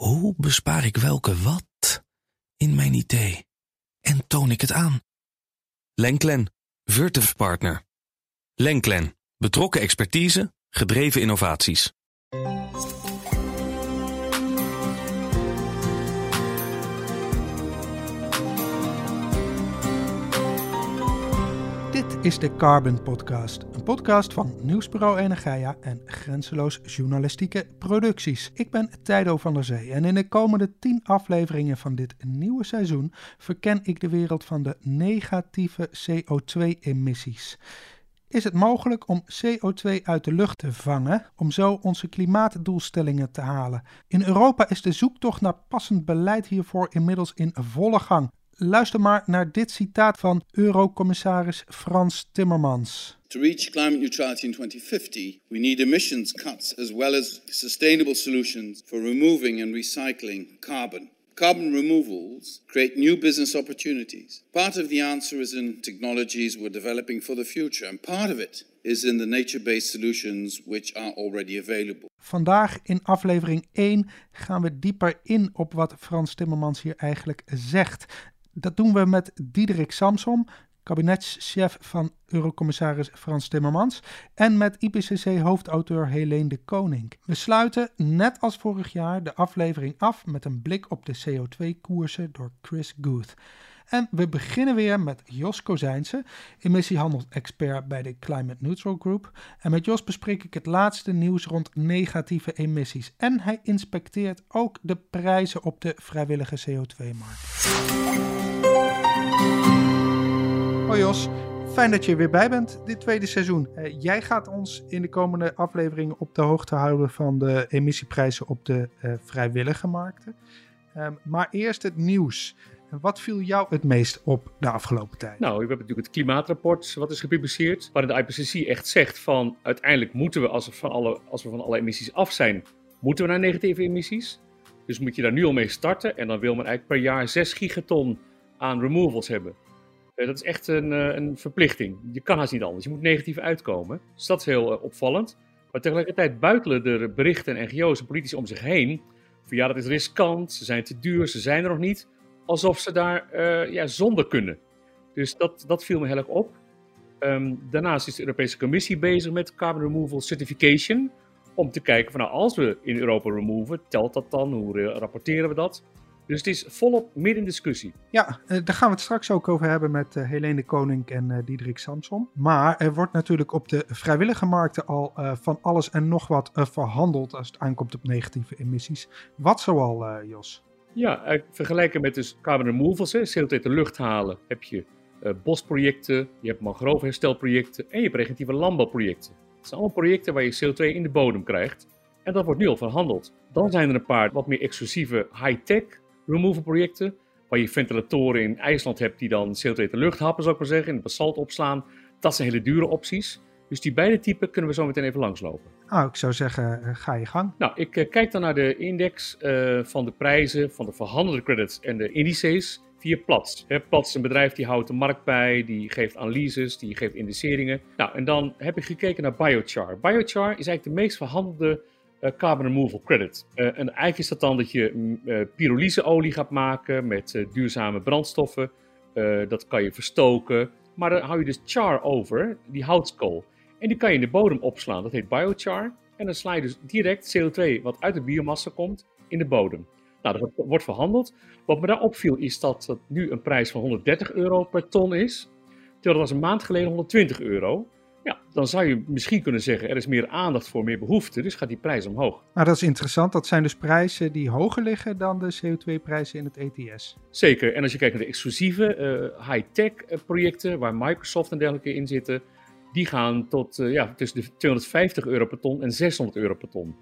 Hoe bespaar ik welke wat in mijn idee en toon ik het aan? Lenklen, Virtuf Partner. Lenklen, betrokken expertise, gedreven innovaties. Dit is de Carbon Podcast, een podcast van Nieuwsbureau Energia en Grenzeloos Journalistieke Producties. Ik ben Tijdo van der Zee en in de komende 10 afleveringen van dit nieuwe seizoen verken ik de wereld van de negatieve CO2-emissies. Is het mogelijk om CO2 uit de lucht te vangen om zo onze klimaatdoelstellingen te halen? In Europa is de zoektocht naar passend beleid hiervoor inmiddels in volle gang. Luister maar naar dit citaat van Eurocommissaris Frans Timmermans. To reach climate neutrality in 2050, we need emissions cuts as well as sustainable solutions for removing and recycling carbon. Carbon removals create new business opportunities. Part of the answer is in technologies we're developing for the future, and part of it is in the nature-based solutions which are already available. Vandaag in aflevering 1 gaan we dieper in op wat Frans Timmermans hier eigenlijk zegt. Dat doen we met Diederik Samsom, kabinetschef van Eurocommissaris Frans Timmermans, en met IPCC-hoofdauteur Helene de Koning. We sluiten, net als vorig jaar, de aflevering af met een blik op de CO2-koersen door Chris Guth. En we beginnen weer met Jos Kozijnse, emissiehandelsexpert bij de Climate Neutral Group. En met Jos bespreek ik het laatste nieuws rond negatieve emissies. En hij inspecteert ook de prijzen op de vrijwillige CO2-markt. Hoi Jos, fijn dat je er weer bij bent dit tweede seizoen. Uh, jij gaat ons in de komende afleveringen op de hoogte houden van de emissieprijzen op de uh, vrijwillige markten. Um, maar eerst het nieuws. Wat viel jou het meest op de afgelopen tijd? Nou, we hebben natuurlijk het klimaatrapport wat is gepubliceerd, waarin de IPCC echt zegt van uiteindelijk moeten we, als we van alle, als we van alle emissies af zijn, moeten we naar negatieve emissies. Dus moet je daar nu al mee starten en dan wil men eigenlijk per jaar 6 gigaton aan removals hebben. Dat is echt een, een verplichting. Je kan haast niet anders. Je moet negatief uitkomen. Dus dat is heel uh, opvallend. Maar tegelijkertijd buitelen er berichten en NGO's en politici om zich heen. Van ja, dat is riskant, ze zijn te duur, ze zijn er nog niet alsof ze daar ja, zonder kunnen. Dus dat, dat viel me heel erg op. Um, daarnaast is de Europese Commissie bezig met carbon removal certification. Om te kijken van nou, als we in Europa removen, telt dat dan? Hoe rapporteren we dat? Dus het is volop midden in discussie. Ja, uh, daar gaan we het straks ook over hebben met uh, Helene de Koning en uh, Diederik Samson. Maar er wordt natuurlijk op de vrijwillige markten al van alles en nog wat verhandeld als het aankomt op negatieve emissies. Wat zoal, Jos? Ja, vergelijken met dus carbon removals, hè, CO2 uit de lucht halen, heb je uh, bosprojecten, je hebt mangrovenherstelprojecten en je hebt regenitieve landbouwprojecten. Het zijn allemaal projecten waar je CO2 in de bodem krijgt en dat wordt nu al verhandeld. Dan zijn er een paar wat meer exclusieve high-tech removal projecten, waar je ventilatoren in IJsland hebt die dan CO2 uit de lucht happen, zou ik maar zeggen, in het basalt opslaan. Dat zijn hele dure opties. Dus die beide typen kunnen we zo meteen even langslopen. Nou, ik zou zeggen, uh, ga je gang. Nou, ik uh, kijk dan naar de index uh, van de prijzen van de verhandelde credits en de indices via Platts. Hè, Platts is een bedrijf die houdt de markt bij, die geeft analyses, die geeft indiceringen. Nou, en dan heb ik gekeken naar biochar. Biochar is eigenlijk de meest verhandelde carbon removal credit. en eigenlijk is dat dan dat je pyrolyseolie gaat maken met duurzame brandstoffen. dat kan je verstoken. Maar dan hou je dus char over, die houtskool. En die kan je in de bodem opslaan. Dat heet biochar. En dan sla je dus direct CO2 wat uit de biomassa komt in de bodem. Nou, dat wordt verhandeld. Wat me daar opviel is dat het nu een prijs van 130 euro per ton is. Terwijl dat was een maand geleden 120 euro. Ja, dan zou je misschien kunnen zeggen er is meer aandacht voor, meer behoefte. Dus gaat die prijs omhoog. Nou, dat is interessant. Dat zijn dus prijzen die hoger liggen dan de CO2-prijzen in het ETS. Zeker. En als je kijkt naar de exclusieve uh, high-tech projecten, waar Microsoft en dergelijke in zitten die gaan tot uh, ja, tussen de 250 euro per ton en 600 euro per ton.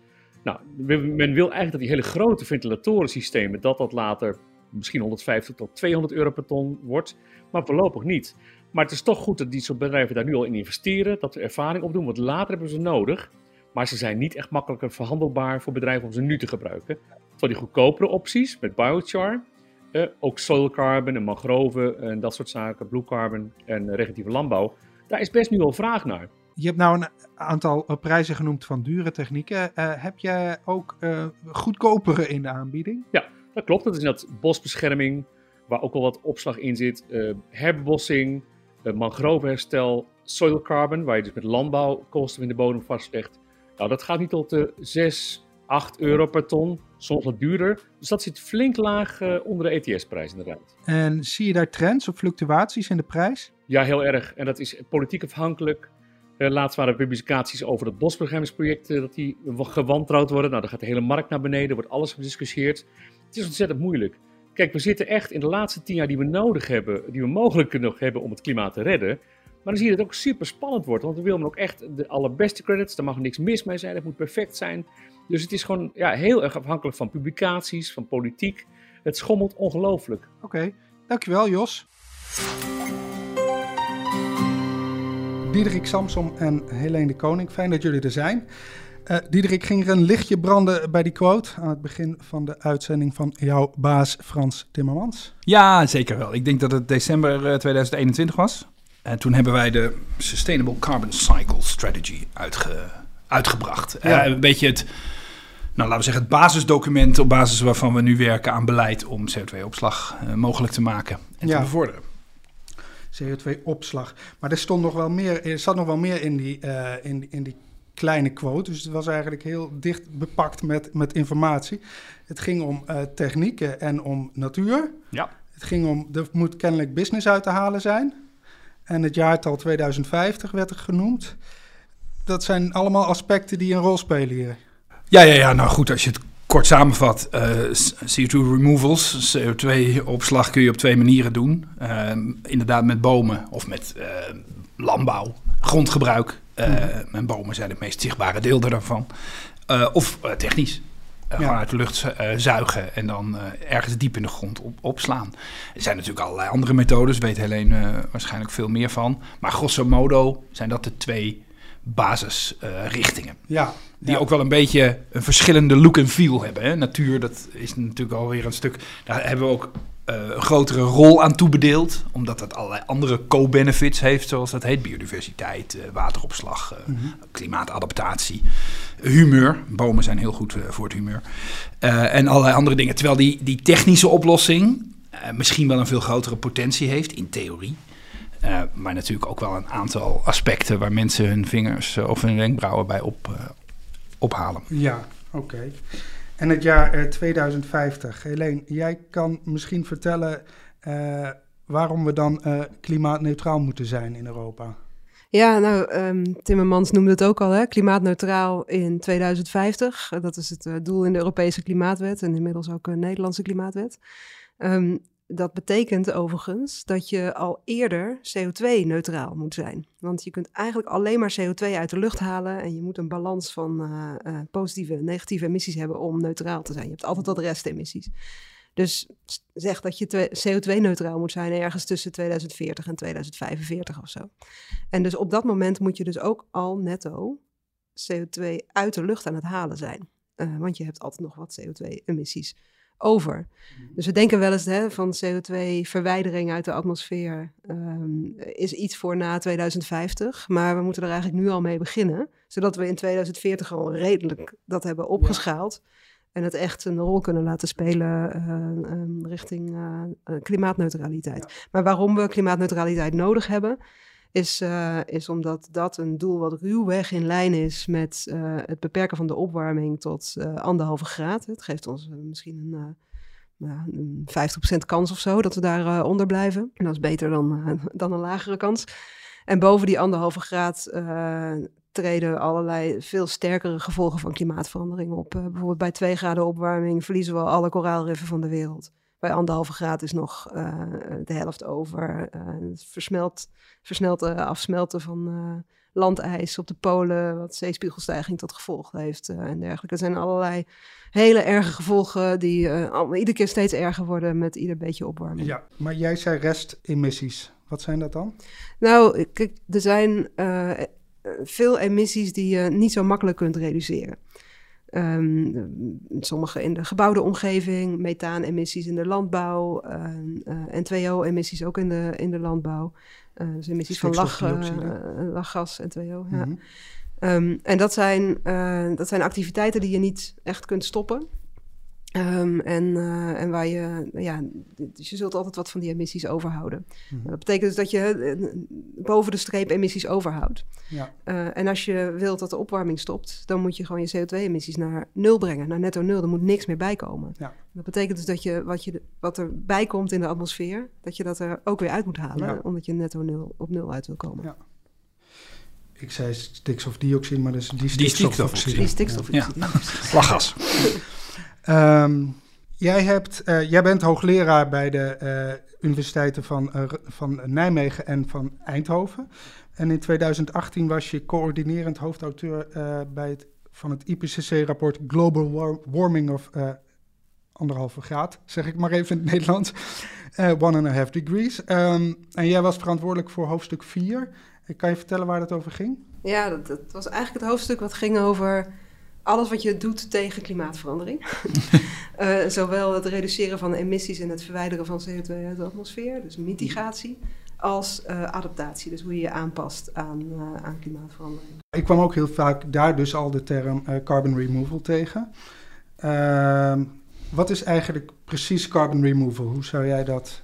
Nou, men wil eigenlijk dat die hele grote ventilatorensystemen, dat dat later misschien 150 tot 200 euro per ton wordt, maar voorlopig niet. Maar het is toch goed dat die soort bedrijven daar nu al in investeren, dat ze ervaring opdoen, want later hebben ze nodig. Maar ze zijn niet echt makkelijker verhandelbaar voor bedrijven om ze nu te gebruiken. Voor die goedkopere opties met biochar, eh, ook soil carbon en mangroven en dat soort zaken, blue carbon en regenitieve landbouw, daar is best nu al vraag naar. Je hebt nou een aantal eh, prijzen genoemd van dure technieken. Uh, heb jij ook uh, goedkopere in de aanbieding? Ja, dat klopt. Dat is dat bosbescherming, waar ook al wat opslag in zit. Uh, herbebossing, mangrovenherstel, soil carbon, waar je dus met landbouwkosten in de bodem vastlegt. Nou, dat gaat niet tot de 6, 8 euro per ton, soms wat duurder. Dus dat zit flink laag onder de ETS-prijs inderdaad. En zie je daar trends of fluctuaties in de prijs? Ja, heel erg. En dat is politiek afhankelijk. Uh, laatst waren er publicaties over het bosbeschermingsproject, uh, dat die gewantrouwd worden. Nou, dan gaat de hele markt naar beneden, wordt alles gediscussieerd. Het is ontzettend moeilijk. Kijk, we zitten echt in de laatste tien jaar die we nodig hebben, die we mogelijk nog hebben om het klimaat te redden. Maar dan zie je dat het ook super spannend wordt, want we willen ook echt de allerbeste credits. Daar mag niks mis mee zijn, dat moet perfect zijn. Dus het is gewoon ja, heel erg afhankelijk van publicaties, van politiek. Het schommelt ongelooflijk. Oké, dankjewel Jos. Diederik Samsom en Helene de Koning. Fijn dat jullie er zijn. Uh, Diederik, ging er een lichtje branden bij die quote aan het begin van de uitzending van jouw baas Frans Timmermans? Ja, zeker wel. Ik denk dat het december 2021 eh, was. En toen hebben wij de Sustainable Carbon Cycle Strategy uitge, uitgebracht. Ja. Uh, een beetje het, nou, laten we zeggen, het basisdocument op basis waarvan we nu werken aan beleid om CO2-opslag uh, mogelijk te maken en ja. te bevorderen. CO2-opslag. Maar er, stond nog wel meer, er zat nog wel meer in die, uh, in, in die kleine quote. Dus het was eigenlijk heel dicht bepakt met, met informatie. Het ging om uh, technieken en om natuur. Ja. Het ging om, er moet kennelijk business uit te halen zijn. En het jaartal 2050 werd er genoemd. Dat zijn allemaal aspecten die een rol spelen hier. Ja, ja, ja. Nou goed, als je het kort samenvat, uh, CO2 removals, CO2-opslag kun je op twee manieren doen. Uh, inderdaad met bomen of met uh, landbouw, grondgebruik. Mm. En bomen zijn het meest zichtbare deel daarvan. of technisch. Ja. Gewoon uit de lucht zuigen en dan ergens diep in de grond op, opslaan. Er zijn natuurlijk allerlei andere methodes, weet Helene waarschijnlijk veel meer van. Maar grosso modo zijn dat de twee basisrichtingen. ja, die ook wel een beetje een verschillende look en feel hebben. Hè? Natuur, dat is natuurlijk alweer een stuk. Daar hebben we ook een grotere rol aan toebedeeld. Omdat dat allerlei andere co-benefits heeft, zoals dat heet: biodiversiteit, uh, wateropslag, mm -hmm. klimaatadaptatie, humeur. Bomen zijn heel goed voor het humeur. en allerlei andere dingen. Terwijl die, die technische oplossing misschien wel een veel grotere potentie heeft, in theorie. maar natuurlijk ook wel een aantal aspecten waar mensen hun vingers of hun wenkbrauwen bij op, ophalen. Ja, oké. En het jaar uh, 2050. Helene, jij kan misschien vertellen uh, waarom we dan uh, klimaatneutraal moeten zijn in Europa. Ja, nou, um, Timmermans noemde het ook al, hè? klimaatneutraal in 2050. Dat is het doel in de Europese klimaatwet en inmiddels ook een Nederlandse klimaatwet. Um, dat betekent overigens dat je al eerder CO2-neutraal moet zijn. Want je kunt eigenlijk alleen maar CO2 uit de lucht halen en je moet een balans van uh, uh, positieve en negatieve emissies hebben om neutraal te zijn. Je hebt altijd wat restemissies. Dus zeg dat je CO2-neutraal moet zijn ergens tussen 2040 en 2045 of zo. En dus op dat moment moet je dus ook al netto CO2 uit de lucht aan het halen zijn. Uh, want je hebt altijd nog wat CO2-emissies over. Mhm. Dus we denken wel eens hè, van CO2-verwijdering uit de atmosfeer um, is iets voor na 2050. Maar we moeten er eigenlijk nu al mee beginnen. Zodat we in 2040 al redelijk dat hebben opgeschaald. En het echt een rol kunnen laten spelen uh, um, richting uh, klimaatneutraliteit. Ja. Maar waarom we klimaatneutraliteit nodig hebben, is, uh, is omdat dat een doel wat ruwweg in lijn is met uh, het beperken van de opwarming tot uh, anderhalve graad. Het geeft ons misschien een, een 50% kans of zo dat we daar onder blijven. En dat is beter dan, dan een lagere kans. En boven die anderhalve graad treden allerlei veel sterkere gevolgen van klimaatverandering op. bijvoorbeeld bij 2 graden opwarming verliezen we alle koraalriffen van de wereld. Bij anderhalve graad is nog uh, de helft over. Uh, het versmelt, versnelt uh, afsmelten van landijs op de polen, wat zeespiegelstijging tot gevolg heeft en dergelijke. Er zijn allerlei hele erge gevolgen die allemaal, iedere keer steeds erger worden met ieder beetje opwarming. Ja, maar jij zei restemissies. Wat zijn dat dan? Nou, kijk, er zijn veel emissies die je niet zo makkelijk kunt reduceren. Ehm, sommige in de gebouwde omgeving, methaanemmissies in de landbouw, ehm, eh, N2O-emissies ook in de, in de landbouw. Uh, dus emissies van lach, uh, lachgas, N2O. Ja. Mhm. Ehm, en dat zijn, dat zijn activiteiten die je niet echt kunt stoppen. Um, en, uh, en waar je, ja, dus je zult altijd wat van die emissies overhouden. Mm Dat betekent dus dat je uh, boven de streep emissies overhoudt. Ja. Uh, en als je wilt dat de opwarming stopt, dan moet je gewoon je CO2-emissies naar nul brengen, naar netto nul. Er moet niks meer bij komen. Ja. Dat betekent dus dat je wat, je wat er bij komt in de atmosfeer, dat je dat er ook weer uit moet halen, ja. omdat je netto nul op nul uit wil komen. Ja. Ik zei stikstofdioxide, maar dat is die stikstofoxide. Die stikstofoxide. Ja. Lachgas. Um, jij, hebt, uh, jij bent hoogleraar bij de uh, universiteiten van, uh, van Nijmegen en van Eindhoven. En in 2018 was je coördinerend hoofdauteur bij het, van het IPCC-rapport Global War Warming of anderhalve graad, zeg ik maar even in het Nederlands. one and a half degrees. Um, en jij was verantwoordelijk voor hoofdstuk 4. Kan je vertellen waar dat over ging? Ja, dat, dat was eigenlijk het hoofdstuk wat ging over alles wat je doet tegen klimaatverandering. uh, zowel het reduceren van emissies en het verwijderen van CO2 uit de atmosfeer, dus mitigatie, als uh, adaptatie, dus hoe je je aanpast aan, uh, aan klimaatverandering. Ik kwam ook heel vaak daar dus al de term carbon removal tegen. Ehm, wat is eigenlijk precies carbon removal? Hoe zou jij dat,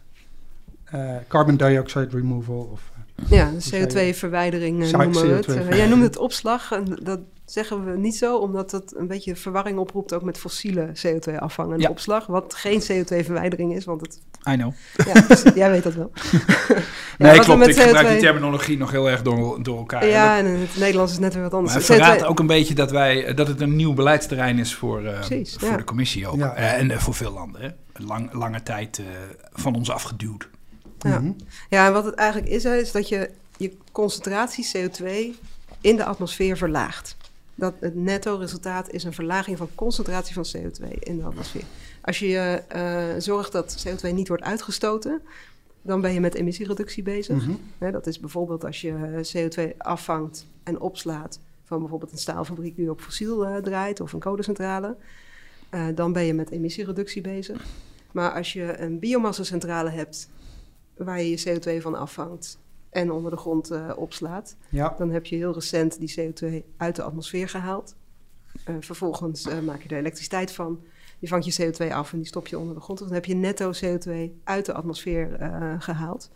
carbon dioxide removal of... Ja, CO2-verwijdering noemen we het. jij noemde het opslag. En dat zeggen we niet zo, omdat dat een beetje verwarring oproept ook met fossiele CO2-afvang en opslag. Wat geen CO2-verwijdering is, want het... I know. Ja, dus jij weet dat wel. nee, klopt. Ik CO2... gebruik die terminologie nog heel erg door, door elkaar. Ja, en in het Nederlands is net weer wat anders. Maar het verraadt ook een beetje dat, wij, dat het een nieuw beleidsterrein is voor, uh, voor de commissie ook. Ja. Uh, en uh, voor veel landen. Hè. Lang, lange tijd van ons afgeduwd. Ja. -hmm. ja, en wat het eigenlijk is, is dat je je concentratie CO2 in de atmosfeer verlaagt dat het netto resultaat is een verlaging van concentratie van CO2 in de atmosfeer. Als je uh, zorgt dat CO2 niet wordt uitgestoten, dan ben je met emissiereductie bezig. Mm dat is bijvoorbeeld als je CO2 afvangt en opslaat van bijvoorbeeld een staalfabriek die op fossiel uh, draait of een kolencentrale. Uh, dan ben je met emissiereductie bezig. Maar als je een biomassacentrale hebt waar je je CO2 van afvangt en onder de grond uh, opslaat. Ja. Dan heb je heel recent die CO2 uit de atmosfeer gehaald. Uh, vervolgens uh, maak je er elektriciteit van. Je vangt je CO2 af en die stop je onder de grond. Dus dan heb je netto CO2 uit de atmosfeer gehaald.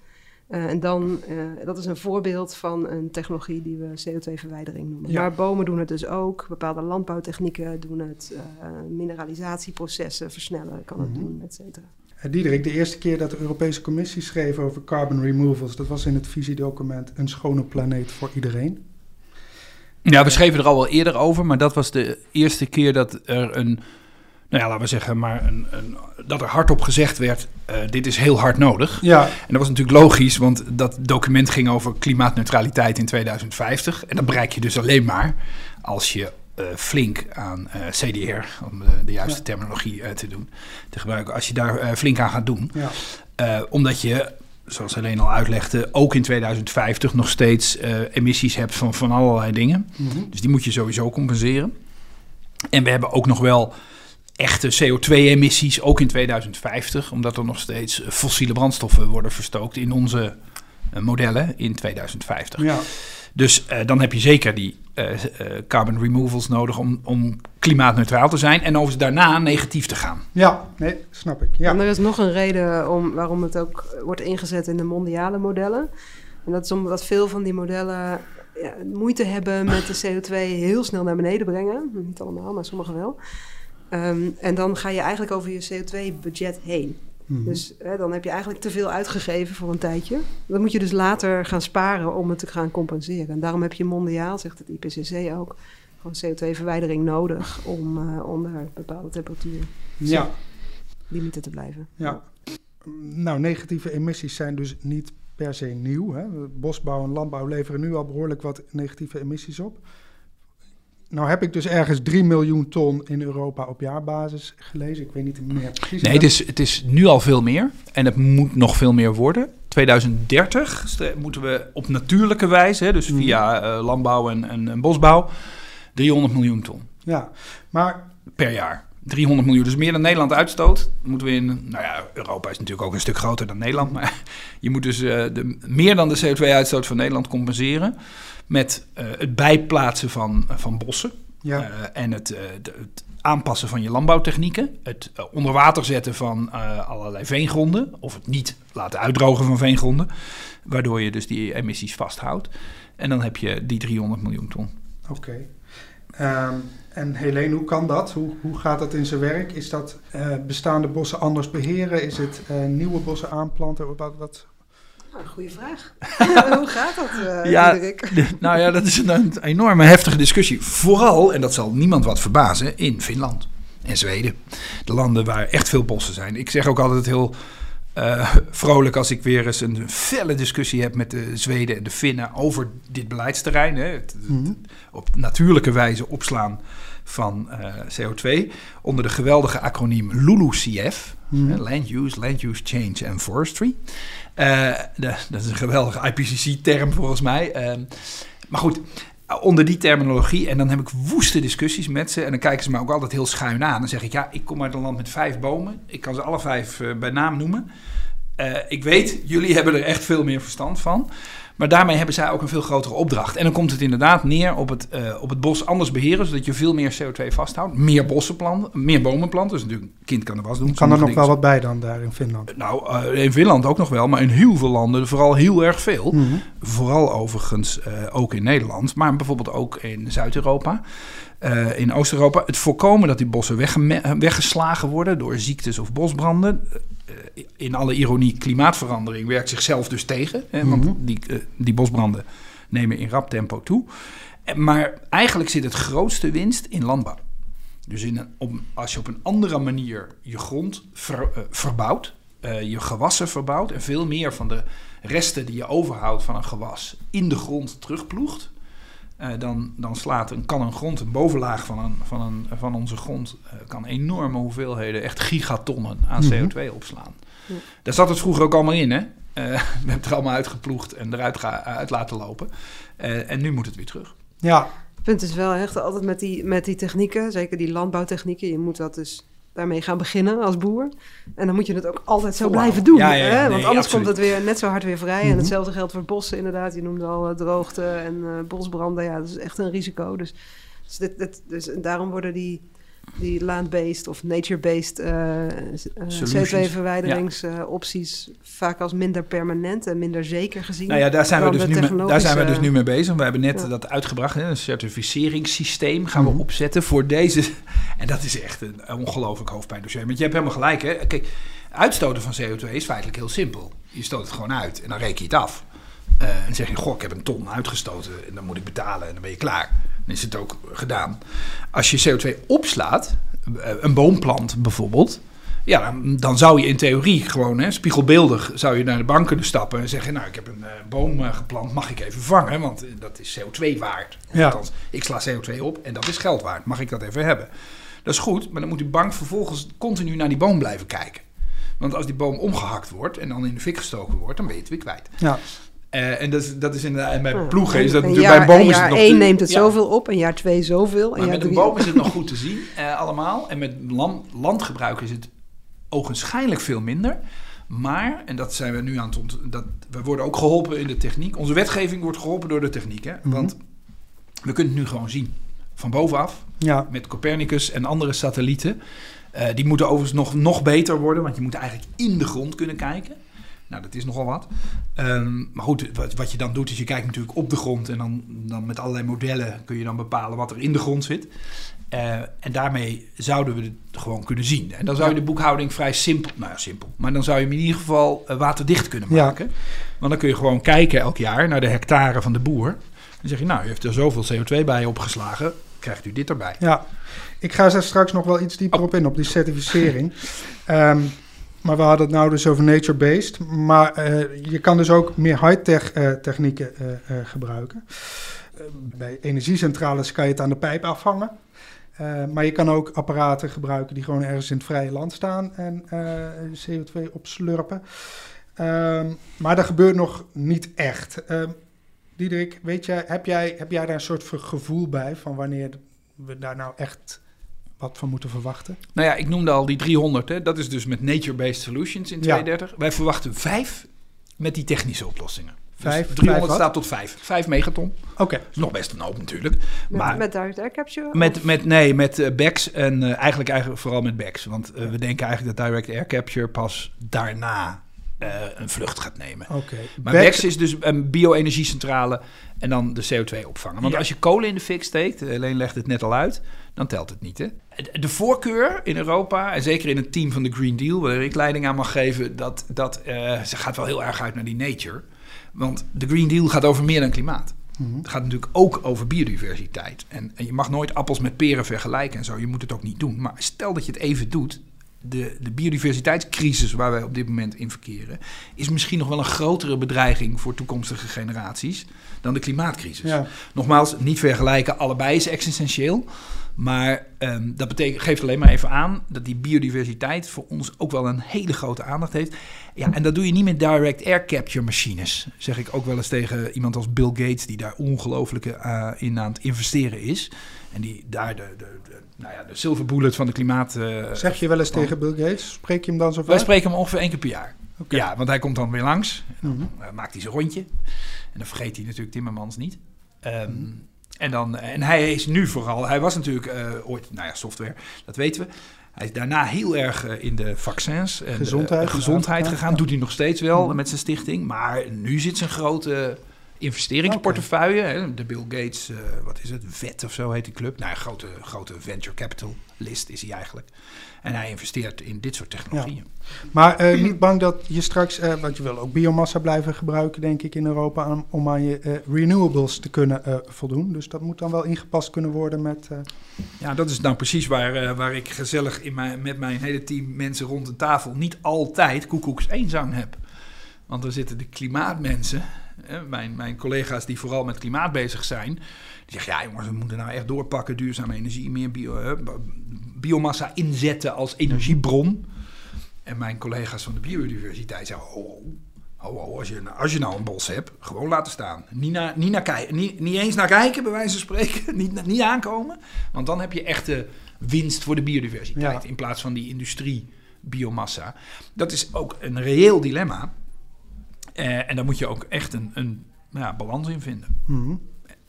en dan, dat is een voorbeeld van een technologie die we CO2-verwijdering noemen. Ja. Maar bomen doen het dus ook. Bepaalde landbouwtechnieken doen het. mineralisatieprocessen versnellen kan het mm -hmm. doen, et cetera. Uh, Diederik, de eerste keer dat de Europese Commissie schreef over carbon removals, dat was in het visiedocument Een schone planeet voor iedereen. Ja, we schreven er al wel eerder over, maar dat was de eerste keer dat er een, nou ja, laten we zeggen, maar een, een dat er hardop gezegd werd, uh, dit is heel hard nodig. Ja. En dat was natuurlijk logisch, want dat document ging over klimaatneutraliteit in 2050. En dat bereik je dus alleen maar als je flink aan uh, CDR, om de, de juiste ja. terminologie te doen, te gebruiken. Als je daar flink aan gaat doen, ja. omdat je, zoals Helene al uitlegde, ook in 2050 nog steeds emissies hebt van, van allerlei dingen. Mm -hmm. Dus die moet je sowieso compenseren. En we hebben ook nog wel echte CO2-emissies, ook in 2050, omdat er nog steeds fossiele brandstoffen worden verstookt in onze modellen in 2050. Ja. Dus uh, dan heb je zeker die uh, uh, carbon removals nodig om, om klimaatneutraal te zijn. En overigens daarna negatief te gaan. Ja, nee, snap ik. Ja. En er is nog een reden om, waarom het ook wordt ingezet in de mondiale modellen. En dat is omdat veel van die modellen ja, moeite hebben met de CO2 heel snel naar beneden brengen. Niet allemaal, maar sommige wel. Um, en dan ga je eigenlijk over je CO2-budget heen. Mhm. Dus hè, dan heb je eigenlijk te veel uitgegeven voor een tijdje. Dan moet je dus later gaan sparen om het te gaan compenseren. En daarom heb je mondiaal, zegt het IPCC ook, gewoon CO2-verwijdering nodig om uh, onder bepaalde temperatuur ja. limieten te blijven. Ja. Nou, negatieve emissies zijn dus niet per se nieuw. Hè? Bosbouw en landbouw leveren nu al behoorlijk wat negatieve emissies op. Nou heb ik dus ergens 3 miljoen ton in Europa op jaarbasis gelezen. Ik weet niet meer precies. Nee, het is, het is nu al veel meer. En het moet nog veel meer worden. 2030 moeten we op natuurlijke wijze, dus mhm. via uh, landbouw en, en, en, bosbouw, 300 miljoen ton. Ja, maar per jaar. 300 miljoen, dus meer dan Nederland uitstoot. Moeten we in, nou ja, Europa is natuurlijk ook een stuk groter dan Nederland, maar je moet dus uh, de, meer dan de CO2-uitstoot van Nederland compenseren met uh, het bijplaatsen van, van bossen ja. uh, en het, de, het, aanpassen van je landbouwtechnieken, het onder water zetten van allerlei veengronden of het niet laten uitdrogen van veengronden, waardoor je dus die emissies vasthoudt. En dan heb je die 300 miljoen ton. Oké. Okay. Um, en Helene, hoe kan dat? Hoe, hoe gaat dat in zijn werk? Is dat uh, bestaande bossen anders beheren? Is het uh, nieuwe bossen aanplanten? Wat, wat? Nou, goede vraag. hoe gaat dat, uh, ja, Nou ja, dat is een, een, enorme heftige discussie. Vooral, en dat zal niemand wat verbazen, in Finland en Zweden. De landen waar echt veel bossen zijn. Ik zeg ook altijd heel uh, vrolijk als ik weer eens een felle discussie heb met de Zweden en de Finnen over dit beleidsterrein. Hè. Het, mm -hmm. op natuurlijke wijze opslaan van uh, CO2 onder de geweldige acroniem LULUCF. Mm -hmm. Land Use, Land Use Change and Forestry. De, dat is een geweldige IPCC-term volgens mij. Uh, maar goed, onder die terminologie. En dan heb ik woeste discussies met ze. En dan kijken ze me ook altijd heel schuin aan. Dan zeg ik, ja, ik kom uit een land met vijf bomen. Ik kan ze alle vijf uh, bij naam noemen. Uh, ik weet, jullie hebben er echt veel meer verstand van. Maar daarmee hebben zij ook een veel grotere opdracht. En dan komt het inderdaad neer op het, uh, op het bos anders beheren, zodat je veel meer CO2 vasthoudt. Meer bossen planten, meer bomen planten. Dus natuurlijk, een kind kan er was doen. Kan er nog wel wat bij dan daar in Finland? Nou, uh, in Finland ook nog wel, maar in heel veel landen vooral heel erg veel. Mm -hmm. Vooral overigens uh, ook in Nederland, maar bijvoorbeeld ook in Zuid-Europa. Uh, in Oost-Europa. Het voorkomen dat die bossen weggeslagen worden door ziektes of bosbranden. Uh, in alle ironie, klimaatverandering werkt zichzelf dus tegen. Hè, want mm -hmm. die, uh, die bosbranden nemen in rap tempo toe. Maar eigenlijk zit het grootste winst in landbouw. Dus in een, op, als je op een andere manier je grond ver, verbouwt, je gewassen verbouwt en veel meer van de resten die je overhoudt van een gewas in de grond terugploegt, uh, dan, dan slaat een, kan een grond, een bovenlaag van, een, van, een, van onze grond, uh, kan enorme hoeveelheden, echt gigatonnen aan mm -hmm. CO2 opslaan. Ja. Daar zat het vroeger ook allemaal in, hè? Uh, we hebben het er allemaal uitgeploegd en eruit ga, uit laten lopen. en nu moet het weer terug. Ja. Het punt is wel echt altijd met die, met die technieken, zeker die landbouwtechnieken, je moet dat dus daarmee gaan beginnen als boer. En dan moet je het ook altijd zo wow. blijven doen. Ja, ja, ja, hè? Want anders absoluut. komt het weer net zo hard weer vrij. Mm -hmm. En hetzelfde geldt voor bossen inderdaad. Je noemde al uh, droogte en uh, bosbranden. Ja, dat is echt een risico. Dus, dus, dit, dit, dus daarom worden die, die land-based of nature-based uh, CO2-verwijderingsopties vaak als minder permanent en minder zeker gezien. Nou ja, daar zijn, we dus, nu mee, daar zijn we dus nu mee bezig. We hebben net ja. dat uitgebracht, hè, een certificeringssysteem gaan we -hmm. opzetten voor deze. En dat is echt een ongelooflijk hoofdpijndossier. Want je hebt helemaal gelijk, hè. Kijk, uitstoten van CO2 is feitelijk heel simpel. Je stoot het gewoon uit en dan reken je het af. Uh, en dan zeg je, goh, ik heb een ton uitgestoten en dan moet ik betalen en dan ben je klaar. Dan is het ook gedaan. Als je CO2 opslaat, een boomplant bijvoorbeeld, ja, dan, dan, zou je in theorie gewoon hè, spiegelbeeldig zou je naar de bank kunnen stappen en zeggen, nou, ik heb een uh, boom uh, geplant, mag ik even vangen, want uh, dat is CO2 waard. Ja. Althans, ik sla CO2 op en dat is geld waard. Mag ik dat even hebben? Dat is goed, maar dan moet die bank vervolgens continu naar die boom blijven kijken. Want als die boom omgehakt wordt en dan in de fik gestoken wordt, dan ben je het weer kwijt. Ja. Uh, en dat is, dat is in de, en bij ploegen is dat natuurlijk bij bomen. Jaar 1 neemt het ja. zoveel op, en jaar 2 zoveel. En maar jaar met een boom is het nog goed te zien, uh, allemaal. En met land, landgebruik is het ogenschijnlijk veel minder. Maar, en dat zijn we nu aan het ont dat we worden ook geholpen in de techniek. Onze wetgeving wordt geholpen door de techniek. Hè? Mm -hmm. Want we kunnen het nu gewoon zien. Van bovenaf. Ja. Met Copernicus en andere satellieten. Uh, die moeten overigens nog, nog beter worden. Want je moet eigenlijk in de grond kunnen kijken. Nou, dat is nogal wat. Um, maar goed, wat, wat, je dan doet, is je kijkt natuurlijk op de grond. En dan, dan met allerlei modellen kun je dan bepalen wat er in de grond zit. Uh, en daarmee zouden we het gewoon kunnen zien. En dan zou je de boekhouding vrij simpel, nou ja, simpel. Maar dan zou je hem in ieder geval uh, waterdicht kunnen maken. Ja. Want dan kun je gewoon kijken elk jaar naar de hectare van de boer. Dan zeg je, nou, u heeft er zoveel CO2 bij opgeslagen. Krijgt u dit erbij? Ja, ik ga daar straks nog wel iets dieper oh. op in, op die certificering. um, maar we hadden het nou dus over nature-based. Maar uh, je kan dus ook meer high-tech uh, technieken uh, gebruiken. bij energiecentrales kan je het aan de pijp afhangen. maar je kan ook apparaten gebruiken die gewoon ergens in het vrije land staan en CO2 opslurpen. Ehm, maar dat gebeurt nog niet echt. Diederik, weet jij, heb, jij, heb jij daar een soort gevoel bij van wanneer we daar nou echt wat van moeten verwachten? Nou ja, ik noemde al die 300. Hè. Dat is dus met nature-based solutions in Ja. 2030. Wij verwachten vijf met die technische oplossingen. Vijf? Dus 300 Vijf wat? staat tot 5. 5 megaton. Oké, is nog best een hoop natuurlijk. Met, maar met direct air capture? met, met, nee, met BEX en eh, eigenlijk, eigenlijk vooral met BEX. Want eh, we denken eigenlijk dat direct air capture pas daarna eh, een vlucht gaat nemen. oké. Maar Back- BEX is dus een bio-energiecentrale en dan de CO2 opvangen. Want Ja. als je kolen in de fik steekt, Helene legt het net al uit, dan telt het niet. Hè? De voorkeur in Europa, en zeker in het team van de Green Deal, waar ik leiding aan mag geven, dat, dat eh, ze gaat wel heel erg uit naar die nature. Want de Green Deal gaat over meer dan klimaat. Mhm. Het gaat natuurlijk ook over biodiversiteit. En, en je mag nooit appels met peren vergelijken en zo. Je moet het ook niet doen. Maar stel dat je het even doet. De, de biodiversiteitscrisis waar wij op dit moment in verkeren... is misschien nog wel een grotere bedreiging voor toekomstige generaties... dan de klimaatcrisis. Ja. Nogmaals, niet vergelijken. Allebei is existentieel. Maar ehm, dat betekent, geeft alleen maar even aan dat die biodiversiteit voor ons ook wel een hele grote aandacht heeft. Ja, en dat doe je niet met direct air capture machines. Zeg ik ook wel eens tegen iemand als Bill Gates, die daar ongelooflijk eh, in aan het investeren is. En die daar de, de, de, nou ja, de silver bullet van de klimaat. eh, Zeg je wel eens van- tegen Bill Gates? Spreek je hem dan zo Wij vaak? spreken hem ongeveer één keer per jaar. Ja, want hij komt dan weer langs. Mhm. Uh, maakt hij zijn rondje. En dan vergeet hij natuurlijk Timmermans niet. Mhm. En, dan, en hij is nu vooral, hij was natuurlijk eh, ooit, nou ja, software, dat weten we. Hij is daarna heel erg eh, in de vaccins en Gezondheid, de, gezondheid gegaan. ja. Doet hij nog steeds wel Mhm. met zijn stichting. Maar nu zit zijn grote investeringsportefeuille. Hè, de Bill Gates, eh, wat is het, VET of zo heet die club. Nou, een grote, grote venture capitalist is hij eigenlijk. En hij investeert in dit soort technologieën. Maar eh, niet bang dat je straks, eh, want je wil ook biomassa blijven gebruiken, denk ik, in Europa, om, om aan je renewables te kunnen voldoen. Dus dat moet dan wel ingepast kunnen worden met. Ja, dat is nou precies waar, waar ik gezellig in mijn, met mijn hele team mensen rond de tafel niet altijd koekoeks eenzang heb. Want er zitten de klimaatmensen, mijn, mijn collega's die vooral met klimaat bezig zijn, die zeggen ja jongens, we moeten nou echt doorpakken, duurzame energie, meer bio, biomassa inzetten als energiebron. En mijn collega's van de biodiversiteit zeggen, ho, ho, ho, als, je, als je nou een bos hebt, gewoon laten staan. Niet, naar, niet, naar kijken, niet, niet eens naar kijken, bij wijze van spreken. niet, niet aankomen. Want dan heb je echte winst voor de biodiversiteit. Ja. In plaats van die industrie biomassa. Dat is ook een reëel dilemma. Eh, en daar moet je ook echt een, een ja, balans in vinden. mhm.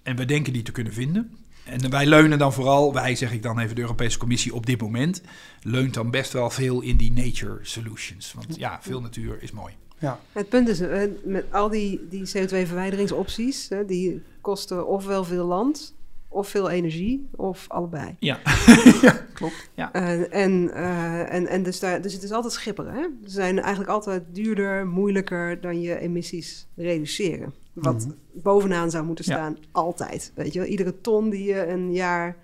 En we denken die te kunnen vinden. En wij leunen dan vooral, wij zeg ik dan even de Europese Commissie op dit moment, leunt dan best wel veel in die nature solutions. Want ja, veel natuur is mooi. Ja, Het punt is, eh, met al die, die CO2-verwijderingsopties, hè, die kosten ofwel veel land, of veel energie, of allebei. Ja, klopt. Ja. Eh, en, eh, en, en dus, daar, dus het is altijd schipperen. Hè? Ze zijn eigenlijk altijd duurder, moeilijker dan je emissies reduceren. Wat bovenaan zou moeten Ja. staan, altijd. Weet je wel? Iedere ton die je een jaar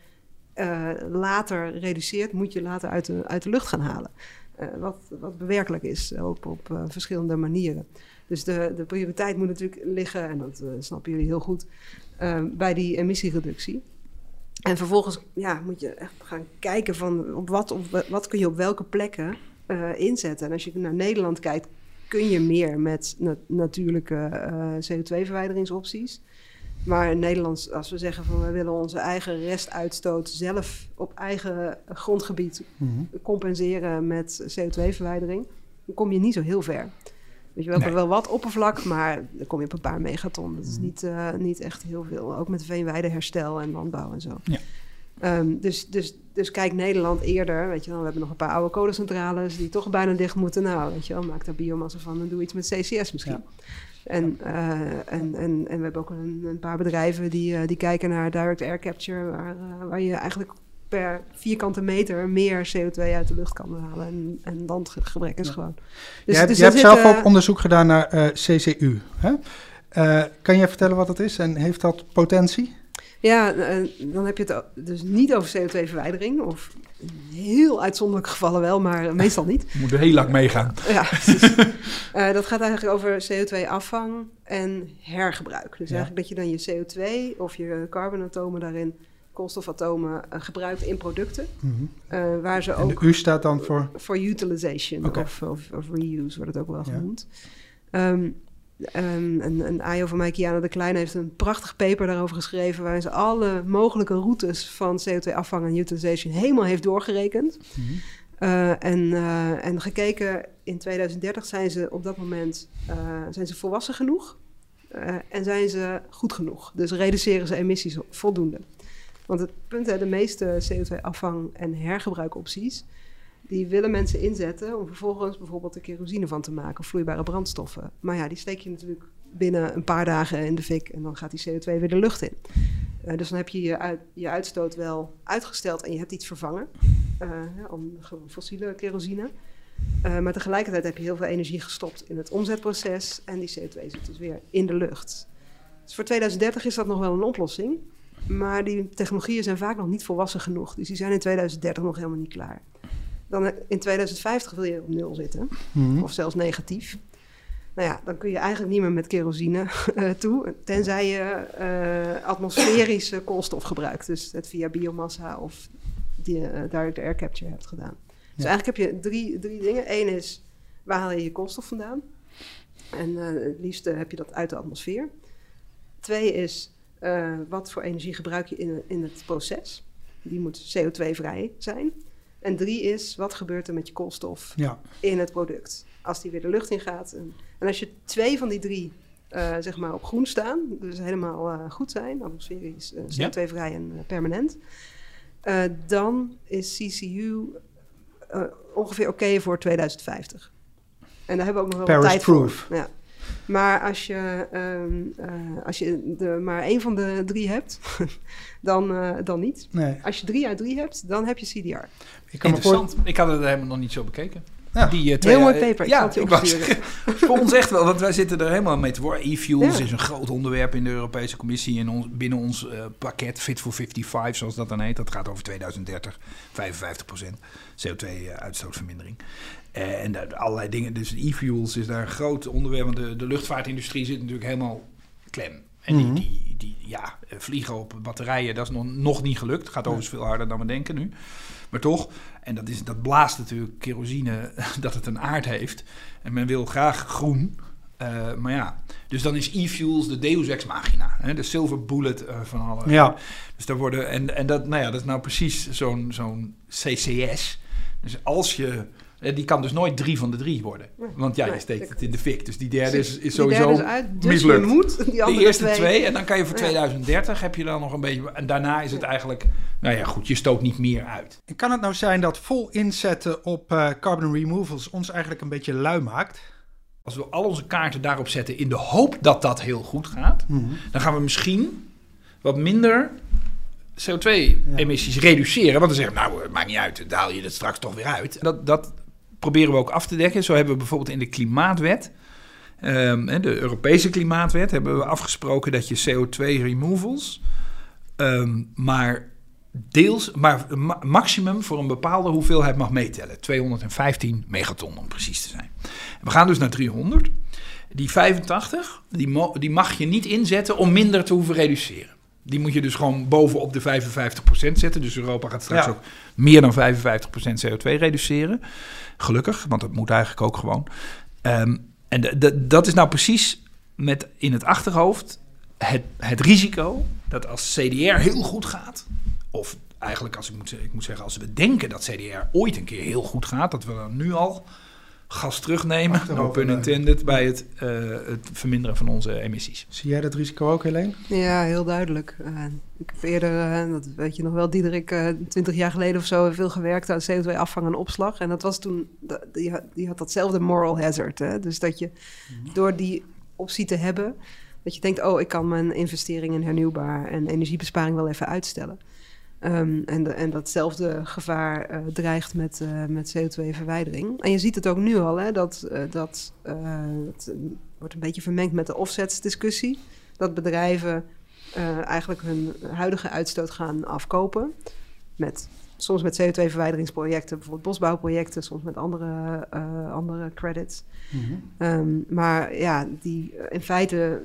eh, later reduceert, moet je later uit de, uit de lucht gaan halen. Eh, wat, wat bewerkelijk is, ook op eh, verschillende manieren. Dus de, de prioriteit moet natuurlijk liggen, en dat snappen jullie heel goed, bij die emissiereductie. En vervolgens ja, moet je echt gaan kijken van op wat, op wa- wat kun je op welke plekken eh, inzetten. En als je naar Nederland kijkt, kun je meer met na- natuurlijke eh, CO2-verwijderingsopties. Maar in Nederland, als we zeggen van we willen onze eigen restuitstoot zelf op eigen grondgebied mhm. compenseren met CO2-verwijdering, dan kom je niet zo heel ver. Weet je wel, Nee. wel wat oppervlak, maar dan kom je op een paar megaton. Dat is niet, eh, niet echt heel veel. Ook met veenweideherstel en landbouw en zo. Ja. Ehm, dus, dus, dus kijk Nederland eerder, weet je wel, we hebben nog een paar oude kolencentrales die toch bijna dicht moeten. Nou, weet je wel, maak daar biomassa van en doe iets met CCS misschien. En, eh, en, en, en we hebben ook een, een paar bedrijven die, eh, die kijken naar direct air capture, waar, waar je eigenlijk per vierkante meter meer CO2 uit de lucht kan halen. En, en landgebrek is gewoon. Dus, je hebt, dus je er hebt zelf ook onderzoek gedaan naar eh, CCU. Hè? Eh, kan je vertellen wat het is en heeft dat potentie? Ja, eh, dan heb je het dus niet over CO2-verwijdering. Of in heel uitzonderlijke gevallen wel, maar meestal niet. We moeten heel lang meegaan. Ja, precies. Eh, dat gaat eigenlijk over CO2-afvang en hergebruik. Dus Ja. eigenlijk dat je dan je CO2 of je carbonatomen daarin, koolstofatomen, eh, gebruikt in producten. Mhm. eh, waar ze En ook de U staat dan voor. voor utilization of, of, of reuse wordt het ook wel genoemd. Ehm, Um, een, een AIO van mij, Kiana de Klein, heeft een prachtig paper daarover geschreven... waarin ze alle mogelijke routes van CO2-afvang en utilization helemaal heeft doorgerekend. Mhm. Uh, en, uh, en gekeken, in 2030 zijn ze op dat moment uh, zijn ze volwassen genoeg en zijn ze goed genoeg. Dus reduceren ze emissies voldoende. Want het punt, hè, de meeste CO2-afvang- en hergebruikopties die willen mensen inzetten om vervolgens bijvoorbeeld er kerosine van te maken, vloeibare brandstoffen. Maar ja, die steek je natuurlijk binnen een paar dagen in de fik en dan gaat die CO2 weer de lucht in. Uh, dus dan heb je je, je, uitstoot wel uitgesteld en je hebt iets vervangen, ja, om fossiele kerosine. Uh, maar tegelijkertijd heb je heel veel energie gestopt in het omzetproces en die CO2 zit dus weer in de lucht. Dus voor 2030 is dat nog wel een oplossing, maar die technologieën zijn vaak nog niet volwassen genoeg. Dus die zijn in 2030 nog helemaal niet klaar. Dan in 2050 wil je op nul zitten, mm-hmm. of zelfs negatief. Nou ja, dan kun je eigenlijk niet meer met kerosine uh, toe, tenzij je uh, atmosferische koolstof gebruikt. Dus het via biomassa of die, uh, direct air capture hebt gedaan. Dus eigenlijk heb je drie, drie dingen. Eén is, waar haal je je koolstof vandaan? En het liefste heb je dat uit de atmosfeer. Twee is, wat voor energie gebruik je in, in het proces? Die moet CO2-vrij zijn. En drie is, wat gebeurt er met je koolstof ja. in het product? Als die weer de lucht in gaat. En, en als je twee van die drie uh, zeg maar op groen staan, dus helemaal uh, goed zijn, atmosferisch, uh, CO2-vrij en permanent, dan is CCU ongeveer oké okay voor 2050. En daar hebben we ook nog wel tijd proof. voor. Ja. Maar als je, um, uh, als je de, maar één van de drie hebt, dan, uh, dan niet. Nee. Als je drie uit drie hebt, dan heb je CDR. Ik kan Interessant. Ik had het helemaal nog niet zo bekeken. Ja. Die, uh, twee, Heel mooi paper. ja, ik was, voor ons echt wel, want wij zitten er helemaal mee te worden. E-fuels is een groot onderwerp in de Europese Commissie ons, binnen ons pakket Fit for 55, zoals dat dan heet. Dat gaat over 2030, 55% CO2-uitstootvermindering. Uh, en allerlei dingen. Dus e-fuels is daar een groot onderwerp. Want de, de luchtvaartindustrie zit natuurlijk helemaal klem. En die, mhm. die, die, ja, vliegen op batterijen, dat is nog, nog niet gelukt. Gaat overigens veel harder dan we denken nu. Maar toch, en dat, is, dat blaast natuurlijk kerosine dat het een aard heeft. En men wil graag groen. Uh, maar ja, dus dan is e-fuels de deus ex machina. Hè, de silver bullet uh, van alle. Ja. Dus daar worden, en, en dat, nou ja, dat is nou precies zo'n zo'n CCS. Dus als je eh, die kan dus nooit drie van de drie worden. Want ja, je steekt het in de fik. Dus die derde is, is sowieso derde is uit, dus mislukt. Je moet die de eerste twee. En dan kan je voor 2030 heb je dan nog een beetje... En daarna is het eigenlijk... Nou ja, goed, je stoot niet meer uit. En kan het nou zijn dat vol inzetten op uh, carbon removals ons eigenlijk een beetje lui maakt? Als we al onze kaarten daarop zetten in de hoop dat dat heel goed gaat... Mhm. dan gaan we misschien wat minder CO2-emissies reduceren. Want dan zeggen we, nou, het maakt niet uit, dan haal je het straks toch weer uit. Dat, dat proberen we ook af te dekken. Zo hebben we bijvoorbeeld in de klimaatwet, um, de Europese klimaatwet, hebben we afgesproken dat je CO2-removals um, maar deels, maar maximum voor een bepaalde hoeveelheid mag meetellen. 215 megaton om precies te zijn. We gaan dus naar 300. Die 85, die, die mag je niet inzetten om minder te hoeven reduceren. Die moet je dus gewoon bovenop de 55% zetten. Dus Europa gaat straks ook meer dan 55% CO2 reduceren. Gelukkig, want dat moet eigenlijk ook gewoon. Ehm, en dat is nou precies met in het achterhoofd het, het risico dat als CDR heel goed gaat, of eigenlijk als ik moet, ik moet zeggen, als we denken dat CDR ooit een keer heel goed gaat, dat we dan nu al gas terugnemen, no pun intended, bij het, uh, het, verminderen van onze emissies. Zie jij dat risico ook, Helene? Ja, heel duidelijk. Uh, ik heb eerder, uh, dat weet je nog wel, Diederik, twintig jaar geleden of zo, veel gewerkt aan CO2-afvang en opslag. En dat was toen, die had, die had datzelfde moral hazard. Hè? Dus dat je mhm. door die optie te hebben, dat je denkt, oh, ik kan mijn investering in hernieuwbaar en energiebesparing wel even uitstellen. Um, en, en datzelfde gevaar uh, dreigt met, uh, met CO2-verwijdering. En je ziet het ook nu al, hè, dat, uh, dat het wordt een beetje vermengd met de offsets-discussie. Dat bedrijven eigenlijk hun huidige uitstoot gaan afkopen. Met, soms met CO2-verwijderingsprojecten, bijvoorbeeld bosbouwprojecten, soms met andere, andere credits. Mm -hmm. um, maar ja, die, in feite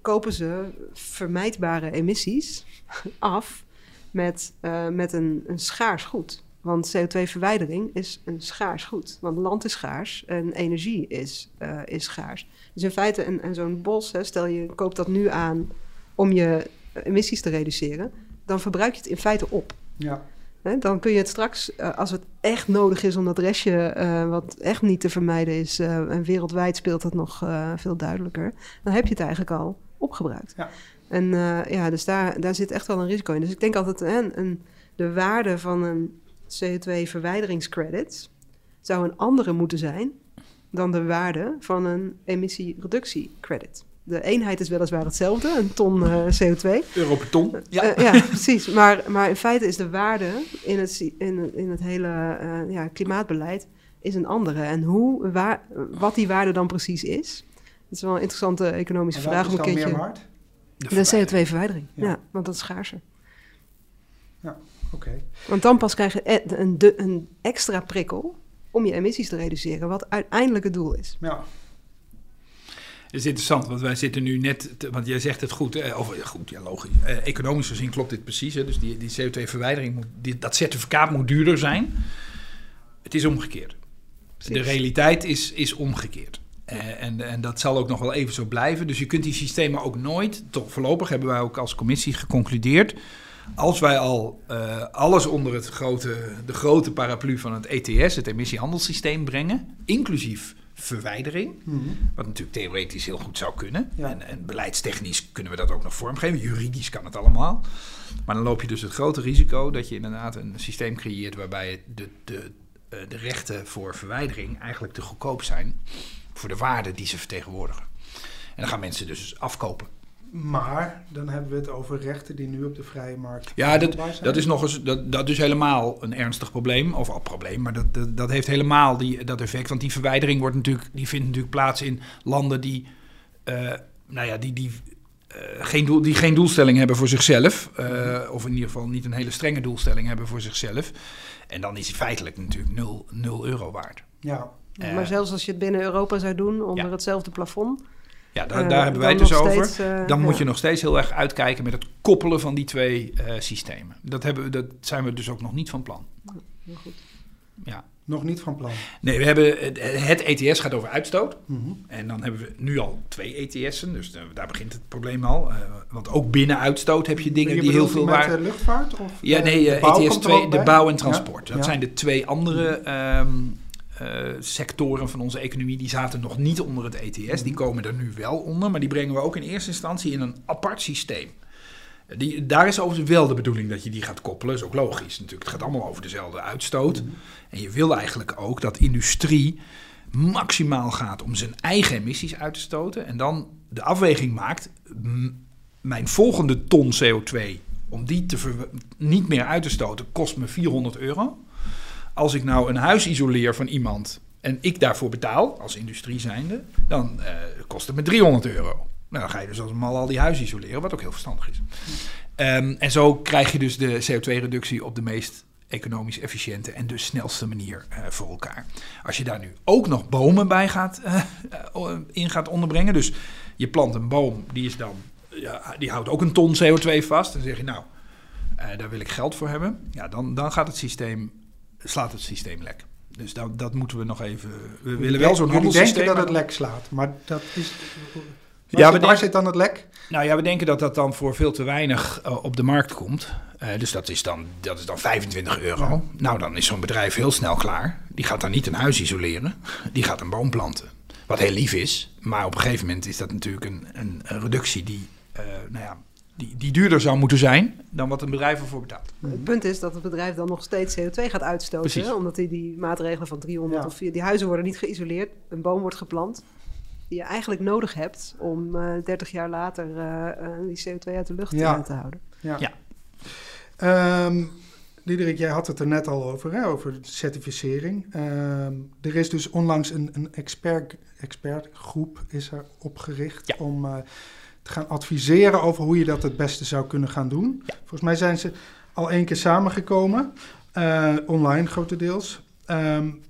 kopen ze vermijdbare emissies af met, uh, met een, een schaars goed. Want CO2-verwijdering is een schaars goed. Want land is schaars en energie is, uh, is schaars. Dus in feite, en, en zo'n bos, hè, stel je koopt dat nu aan om je emissies te reduceren, dan verbruik je het in feite op. Ja. Hè, dan kun je het straks, uh, als het echt nodig is om dat restje, uh, wat echt niet te vermijden is, en wereldwijd speelt dat nog veel duidelijker, dan heb je het eigenlijk al opgebruikt. Ja. En ja, dus daar, daar zit echt wel een risico in. Dus ik denk altijd, hè, een, de waarde van een CO2-verwijderingscredit zou een andere moeten zijn dan de waarde van een emissiereductiecredit. De eenheid is weliswaar hetzelfde, een ton uh, CO2. Euro per ton. Ja, uh, ja precies. Maar, maar in feite is de waarde in het, in, in het hele uh, ja, klimaatbeleid is een andere. En hoe, waar, wat die waarde dan precies is, dat is wel een interessante economische vraag. Is om een keertje. meer waard? De, de CO2-verwijdering, ja. ja. want dat is schaarser. Ja, oké. Okay. Want dan pas krijg je een, de, een extra prikkel om je emissies te reduceren, wat uiteindelijk het doel is. Ja. Het is interessant, want wij zitten nu net, te, want jij zegt het goed, eh, of goed, ja logisch, eh, economisch gezien klopt dit precies. Hè, dus die, die CO2-verwijdering, moet, die, dat certificaat moet duurder zijn. Het is omgekeerd. Precies. De realiteit is, is omgekeerd. Uh, en, en dat zal ook nog wel even zo blijven. Dus je kunt die systemen ook nooit, toch voorlopig hebben wij ook als commissie geconcludeerd, als wij al uh, alles onder het grote, de grote paraplu van het ETS, het emissiehandelssysteem, brengen, inclusief verwijdering, mm -hmm. wat natuurlijk theoretisch heel goed zou kunnen. Ja. En, en, beleidstechnisch kunnen we dat ook nog vormgeven. Juridisch kan het allemaal. Maar dan loop je dus het grote risico dat je inderdaad een systeem creëert waarbij de, de, de rechten voor verwijdering eigenlijk te goedkoop zijn voor de waarde die ze vertegenwoordigen. En dan gaan mensen dus afkopen. Maar dan hebben we het over rechten die nu op de vrije markt. Ja, dat, dat is nog eens dat, dat is helemaal een ernstig probleem. Of al probleem, maar dat, dat, dat, heeft helemaal die, dat effect. Want die verwijdering wordt natuurlijk, die vindt natuurlijk plaats in landen die, uh, nou ja, die, die, uh, geen doel, die geen doelstelling hebben voor zichzelf. Uh, of in ieder geval niet een hele strenge doelstelling hebben voor zichzelf. En dan is die feitelijk natuurlijk 0, 0 euro waard. Ja. Maar zelfs als je het binnen Europa zou doen, onder ja. hetzelfde plafond. Ja, daar, uh, daar hebben wij het dus over. Steeds, uh, dan moet ja. je nog steeds heel erg uitkijken met het koppelen van die twee uh, systemen. Dat, hebben we, dat zijn we dus ook nog niet van plan. Heel goed. Ja. Nog niet van plan? Nee, we hebben, het, ETS gaat over uitstoot. Mm -hmm. En dan hebben we nu al twee ETS'en, dus daar begint het probleem al. want ook binnen uitstoot heb je dingen je die heel veel waar... Met luchtvaart? Of ja, nee, ETS 2, de bouw en transport. Ja? Dat ja. zijn de twee andere... Um, uh, sectoren van onze economie die zaten nog niet onder het ETS. Die komen er nu wel onder, maar die brengen we ook in eerste instantie in een apart systeem. Die, daar is overigens wel de bedoeling dat je die gaat koppelen. Dat is ook logisch natuurlijk. Het gaat allemaal over dezelfde uitstoot. Mm -hmm. En je wil eigenlijk ook dat industrie maximaal gaat om zijn eigen emissies uit te stoten. En dan de afweging maakt, mijn volgende ton CO2, om die te niet meer uit te stoten, kost me 400 euro als ik nou een huis isoleer van iemand en ik daarvoor betaal, als industrie zijnde, dan uh, kost het me 300 euro. Nou, ga je dus als mal al die huizen isoleren, wat ook heel verstandig is. Um, en zo krijg je dus de CO2-reductie op de meest economisch efficiënte en dus snelste manier uh, voor elkaar. Als je daar nu ook nog bomen bij gaat, uh, in gaat onderbrengen, dus je plant een boom, die, is dan, ja, die houdt ook een ton CO2 vast, dan zeg je nou, daar wil ik geld voor hebben. Ja, dan, dan gaat het systeem slaat het systeem lek. Dus dat, dat moeten we nog even. We willen wel zo'n handelssysteem. denken dat het lek slaat, maar dat is. Waar, ja, zit, waar zit dan het lek? Nou ja, we denken dat dat dan voor veel te weinig uh, op de markt komt. Uh, dus dat is, dan, dat is dan 25 euro. Ja. Nou, dan is zo'n bedrijf heel snel klaar. Die gaat dan niet een huis isoleren. Die gaat een boom planten. Wat heel lief is. Maar op een gegeven moment is dat natuurlijk een, een, een reductie die, uh, nou ja, die, die duurder zou moeten zijn dan wat een bedrijf ervoor betaalt. Het punt is dat het bedrijf dan nog steeds CO2 gaat uitstoten. Precies. Omdat die, die maatregelen van 300 ja. of 4, die huizen worden niet geïsoleerd. Een boom wordt geplant die je eigenlijk nodig hebt om uh, 30 jaar later uh, die CO2 uit de lucht ja. te houden. Ja. ja. Um, Diederik, jij had het er net al over, hè, over certificering. Um, er is dus onlangs een, een expert, expertgroep is er opgericht ja. om uh, te gaan adviseren over hoe je dat het beste zou kunnen gaan doen. Ja. Volgens mij zijn ze al één keer samengekomen, uh, online grotendeels. Um,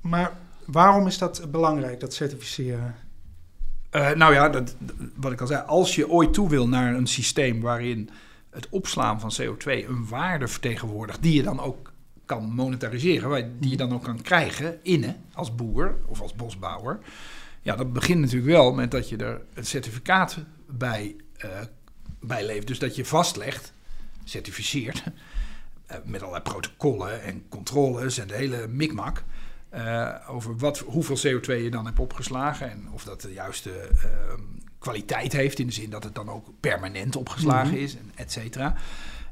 maar waarom is dat belangrijk, dat certificeren? Uh, nou ja, dat, wat ik al zei, als je ooit toe wil naar een systeem waarin het opslaan van CO2 een waarde vertegenwoordigt die je dan ook kan monetariseren, die je dan ook kan krijgen innen als boer of als bosbouwer. Ja, dat begint natuurlijk wel met dat je er een certificaat bij, bij levert. Dus dat je vastlegt, certificeert, eh, met allerlei protocollen en controles en de hele mikmak. eh, over wat, hoeveel CO2 je dan hebt opgeslagen en of dat de juiste ehm, kwaliteit heeft. In de zin dat het dan ook permanent opgeslagen is, en et cetera.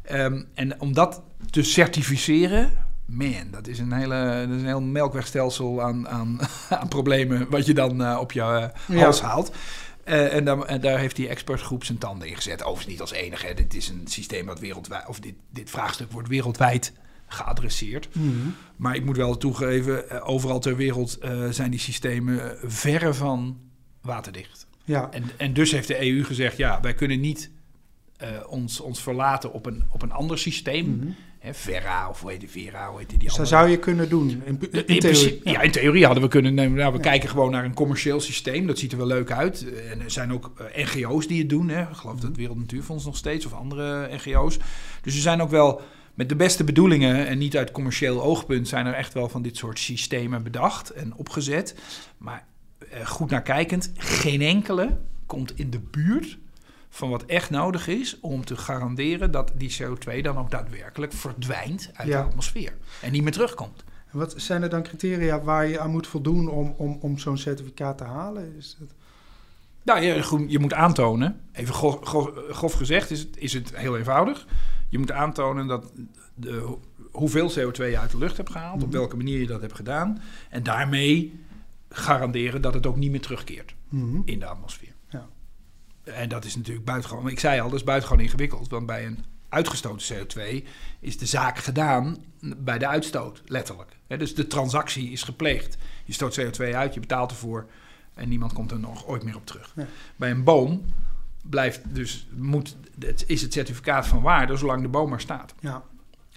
Ehm, en om dat te certificeren, man, dat is een, hele, dat is een heel melkwegstelsel aan, aan, aan problemen wat je dan eh, op je eh, Ja. hals haalt. Eh, en, dan, en daar heeft die expertgroep zijn tanden in gezet. Overigens niet als enige. Hè. Dit is een systeem wat wereldwijd, of dit, dit vraagstuk wordt wereldwijd geadresseerd. Mhm. Maar ik moet wel toegeven, overal ter wereld zijn die systemen verre van waterdicht. Ja, En, en dus heeft de EU gezegd, ja, wij kunnen niet ons, ons verlaten op een, op een ander systeem. Mhm. Hè, Verra of hoe heet die Vera, hoe heet die, dat zou je kunnen doen. In, in, In theorie. principe- ja. in theorie hadden we kunnen nemen. Nou, we kijken gewoon naar een commercieel systeem. Dat ziet er wel leuk uit. Eh, En er zijn ook eh, NGO's die het doen. Hè. Ik geloof dat Wereld Natuurfonds nog steeds of andere NGO's. Dus er zijn ook wel met de beste bedoelingen en niet uit commercieel oogpunt zijn er echt wel van dit soort systemen bedacht en opgezet. Maar eh, goed naar kijkend, geen enkele komt in de buurt van wat echt nodig is om te garanderen dat die CO2 dan ook daadwerkelijk verdwijnt uit Ja. de atmosfeer en niet meer terugkomt. En Wat zijn er dan criteria waar je aan moet voldoen om, om, om zo'n certificaat te halen? Is. Nou, je, je moet aantonen, even grof, grof, grof gezegd is het, is het heel eenvoudig. Je moet aantonen dat de, ho- hoeveel CO2 je uit de lucht hebt gehaald, op Mhm. welke manier je dat hebt gedaan. En daarmee garanderen dat het ook niet meer terugkeert Mhm. in de atmosfeer. En dat is natuurlijk buitengewoon, ik zei al, dat is buitengewoon ingewikkeld. Want bij een uitgestoten CO2 is de zaak gedaan bij de uitstoot, letterlijk. Dus de transactie is gepleegd. Je stoot CO2 uit, je betaalt ervoor en niemand komt er nog ooit meer op terug. Ja. Bij een boom blijft dus, moet, het, is het certificaat van waarde zolang de boom maar staat. Ja.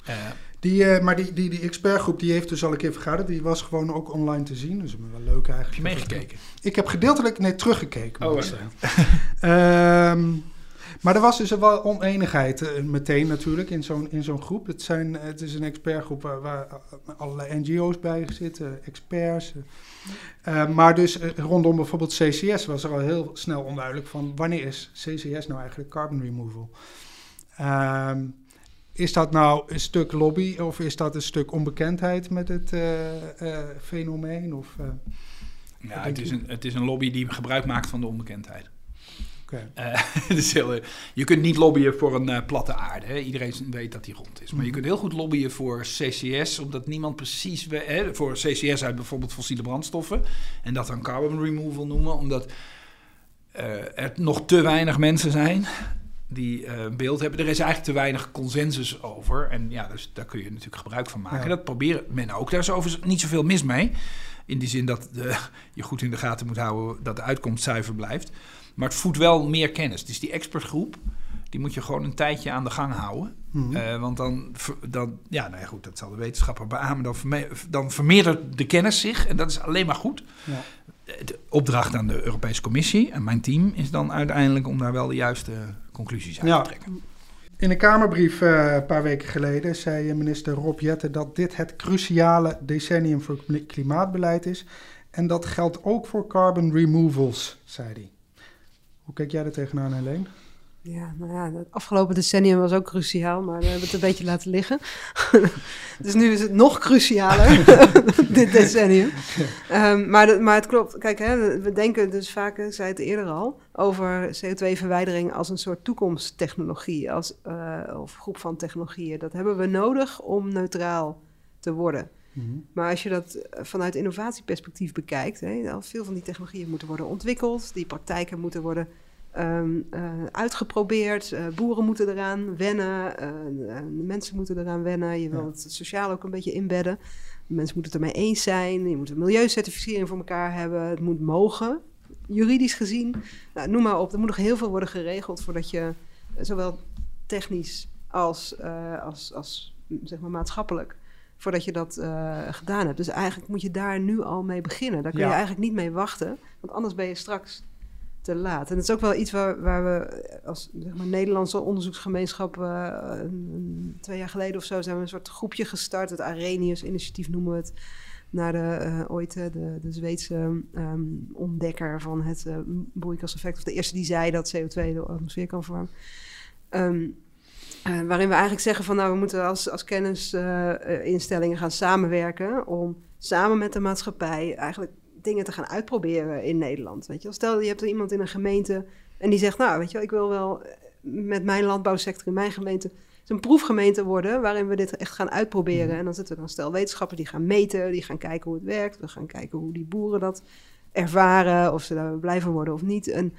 Eh, Die, eh, maar die, die, die expertgroep die heeft dus al een keer vergaderd. Die was gewoon ook online te zien. Dus wel leuk eigenlijk. heb je meegekeken? Ik heb gedeeltelijk nee, teruggekeken. Oh, zeggen. Ehm, maar er was dus wel oneenigheid eh, meteen natuurlijk in zo'n, in zo'n groep. Het, zijn, het is een expertgroep waar, waar allerlei NGO's bij zitten, experts. eh. Maar dus rondom bijvoorbeeld CCS was er al heel snel onduidelijk van wanneer is CCS nou eigenlijk carbon removal? Ehm, is dat nou een stuk lobby of is dat een stuk onbekendheid met het eh, eh, fenomeen? Of, eh, Ja, het is, een, het is een lobby die gebruik maakt van de onbekendheid. heel, eh, je kunt niet lobbyen voor een platte aarde. Hè? Iedereen weet dat die rond is. Maar je Mhm. kunt heel goed lobbyen voor CCS, omdat niemand precies... we- Hè, voor CCS uit bijvoorbeeld fossiele brandstoffen. En dat dan carbon removal noemen, omdat er nog te weinig mensen zijn die een beeld hebben. Er is eigenlijk te weinig consensus over. En ja, dus daar kun je natuurlijk gebruik van maken. Ja. Dat proberen men ook. Daar is overigens niet zoveel mis mee. In die zin dat eh, je goed in de gaten moet houden dat de uitkomst zuiver blijft. Maar het voedt wel meer kennis. Dus die expertgroep, die moet je gewoon een tijdje aan de gang houden. Mhm. Eh, want dan, dan, ja, nou ja, goed, dat zal de wetenschapper beamen. Dan, verme- dan vermeerdert de kennis zich en dat is alleen maar goed. Ja. De opdracht aan de Europese Commissie en mijn team is dan uiteindelijk om daar wel de juiste conclusies uit Ja. te trekken. In een Kamerbrief eh, een paar weken geleden zei minister Rob Jetten dat dit het cruciale decennium voor kli- klimaatbeleid is. En dat geldt ook voor carbon removals, zei hij. Hoe kijk jij er tegenaan, Helene? Ja, nou ja, het afgelopen decennium was ook cruciaal, maar we hebben het een beetje laten liggen. dus nu is het nog crucialer, dit decennium. Ehm, maar, de- maar het klopt. Kijk, hè, we- denken dus vaak, ik zei het eerder al, over CO2-verwijdering als een soort toekomsttechnologie, als, eh, of groep van technologieën. Dat hebben we nodig om neutraal te worden. Maar als je dat eh, vanuit innovatieperspectief bekijkt, hè, veel van die technologieën moeten worden ontwikkeld, die praktijken moeten worden ehm, eh, uitgeprobeerd, eh, boeren moeten eraan wennen, eh, mensen moeten eraan wennen, je wil Ja. het sociaal ook een beetje inbedden. De mensen moeten het ermee eens zijn, je moet een milieucertificering voor elkaar hebben, het moet mogen, juridisch gezien. Nou, noem maar op, er moet nog heel veel worden geregeld voordat je zowel technisch als, als, als mm, zeg maar maatschappelijk voordat je dat gedaan hebt. Dus eigenlijk moet je daar nu al mee beginnen. Daar kun Ja. je eigenlijk niet mee wachten, want anders ben je straks te laat. En dat is ook wel iets waar, we als zeg maar, Nederlandse onderzoeksgemeenschap een, twee jaar geleden of zo zijn we een soort groepje gestart. Het Arrhenius initiatief noemen we het. Naar de, uh, ooit de, de Zweedse um, ontdekker van het uh, broeikaseffect. Of de eerste die zei dat CO2 de atmosfeer kan. Um, uh, waarin we eigenlijk zeggen van nou, we moeten als, als kennisinstellingen gaan samenwerken om samen met de maatschappij eigenlijk dingen te gaan uitproberen in Nederland. Weet je? Stel, je hebt er iemand in een gemeente en die zegt, nou, weet je, ik wil wel met mijn landbouwsector in mijn gemeente een proefgemeente worden waarin we dit echt gaan uitproberen. Mhm. En dan zitten er dan stel wetenschappers die gaan meten, die gaan kijken hoe het werkt. We gaan kijken hoe die boeren dat ervaren, of ze daar blij van worden of niet. En,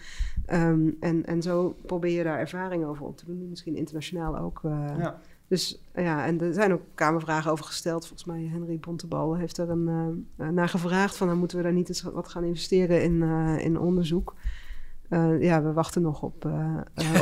um, en, en zo probeer je daar ervaring over op te doen, misschien internationaal ook. Uh, ja. Dus ja, en er zijn ook kamervragen over gesteld. Volgens mij Henry Bontebal heeft er een, uh, naar gevraagd van... dan moeten we daar niet eens wat gaan investeren in, uh, in onderzoek. Uh, ja, we wachten nog op,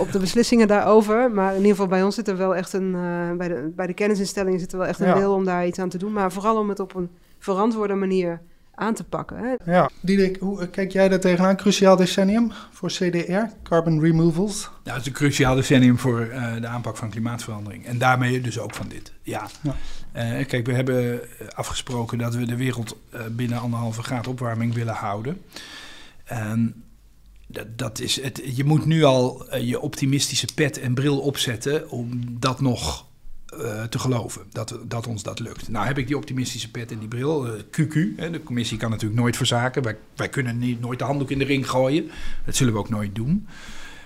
op de beslissingen daarover. Maar in ieder geval bij ons zit er wel echt een... bij, de, bij de kennisinstellingen zit er wel echt een ja. wil om daar iets aan te doen. Maar vooral om het op een verantwoorde manier aan te pakken. Hè? Ja, Diederik, hoe kijk jij daar tegenaan? Cruciaal decennium voor CDR, carbon removals? Ja, het is een cruciaal decennium voor uh, de aanpak van klimaatverandering. En daarmee dus ook van dit. Ja. ja. Uh, kijk, we hebben afgesproken dat we de wereld uh, binnen anderhalve graad opwarming willen houden. En dat, dat is het, je moet nu al je optimistische pet en bril opzetten om dat nog uh, te geloven dat, dat ons dat lukt. Nou heb ik die optimistische pet en die bril, uh, QQ. Hè, de commissie kan natuurlijk nooit verzaken. Wij, wij kunnen niet, nooit de handdoek in de ring gooien. Dat zullen we ook nooit doen.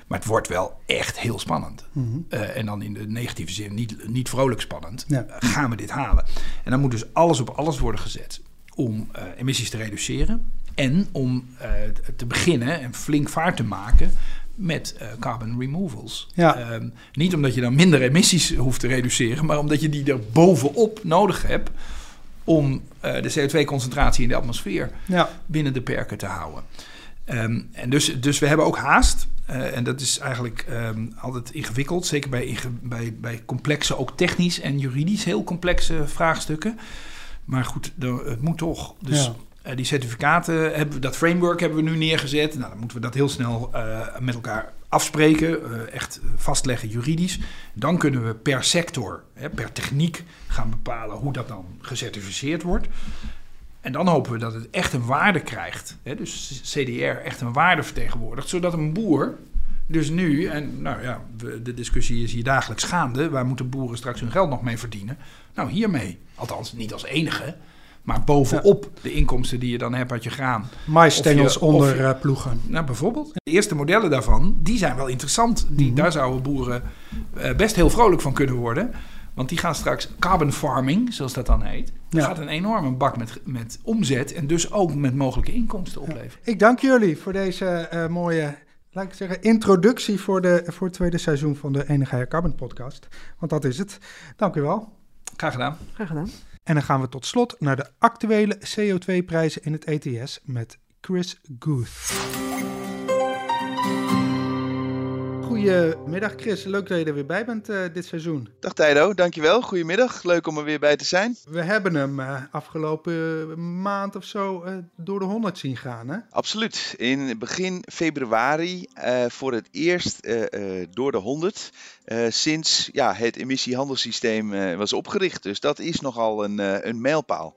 Maar het wordt wel echt heel spannend. Mm -hmm. uh, en dan in de negatieve zin niet, niet vrolijk spannend. Ja. gaan we dit halen? En dan moet dus alles op alles worden gezet om emissies te reduceren. En om te beginnen en flink vaart te maken met uh, carbon removals. Ja. Um, niet omdat je dan minder emissies hoeft te reduceren, maar omdat je die er bovenop nodig hebt om uh, de CO2-concentratie in de atmosfeer ja. binnen de perken te houden. Um, en dus, dus we hebben ook haast. Uh, en dat is eigenlijk um, altijd ingewikkeld, zeker bij, bij, bij complexe, ook technisch en juridisch heel complexe vraagstukken. Maar goed, het moet toch. Dus ja. Uh, die certificaten, hebben dat framework hebben we nu neergezet. Nou, dan moeten we dat heel snel uh, met elkaar afspreken, uh, echt vastleggen juridisch. Dan kunnen we per sector, hè, per techniek gaan bepalen hoe dat dan gecertificeerd wordt. En dan hopen we dat het echt een waarde krijgt. Hè, dus CDR echt een waarde vertegenwoordigt, zodat een boer dus nu, en nou ja, de discussie is hier dagelijks gaande, waar moeten boeren straks hun geld nog mee verdienen? Nou, hiermee. Althans, niet als enige. Maar bovenop ja. de inkomsten die je dan hebt uit je graan. Maisstengels onder je, ploegen. Nou, bijvoorbeeld. De eerste modellen daarvan, die zijn wel interessant. Die, mm -hmm. Daar zouden boeren uh, best heel vrolijk van kunnen worden. Want die gaan straks carbon farming, zoals dat dan heet. Dat ja. gaat een enorme bak met, met omzet en dus ook met mogelijke inkomsten opleveren. Ja. Ik dank jullie voor deze uh, mooie laat ik zeggen, introductie voor, de, voor het tweede seizoen van de Enige Carbon podcast. Want dat is het. Dank u wel. Graag gedaan. Graag gedaan. En dan gaan we tot slot naar de actuele CO2-prijzen in het ETS met Chris Guth. Goedemiddag Chris, leuk dat je er weer bij bent uh, dit seizoen. Dag Tijdo, dankjewel. Goedemiddag, leuk om er weer bij te zijn. We hebben hem uh, afgelopen maand of zo door de 100 zien gaan hè? Absoluut, in begin februari voor het eerst door de 100 sinds ja, het emissiehandelssysteem was opgericht. Dus dat is nogal een, een mijlpaal.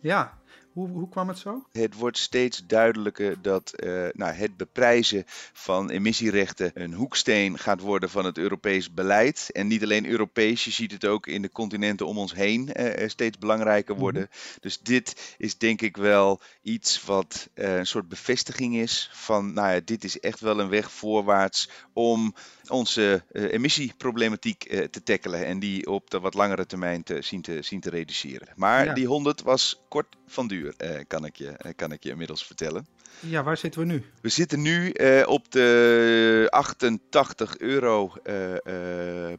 Ja, hoe, hoe kwam het zo? Het wordt steeds duidelijker dat uh, nou, het beprijzen van emissierechten een hoeksteen gaat worden van het Europees beleid. En niet alleen Europees, je ziet het ook in de continenten om ons heen uh, steeds belangrijker worden. Mm -hmm. Dus dit is denk ik wel iets wat uh, een soort bevestiging is van, nou ja, dit is echt wel een weg voorwaarts om onze emissieproblematiek te tackelen en die op de wat langere termijn te zien te, zien te reduceren. Maar ja. die 100 was kort van duur, uh, kan, ik je, kan ik je inmiddels vertellen. Ja, waar zitten we nu? We zitten nu op de 88 euro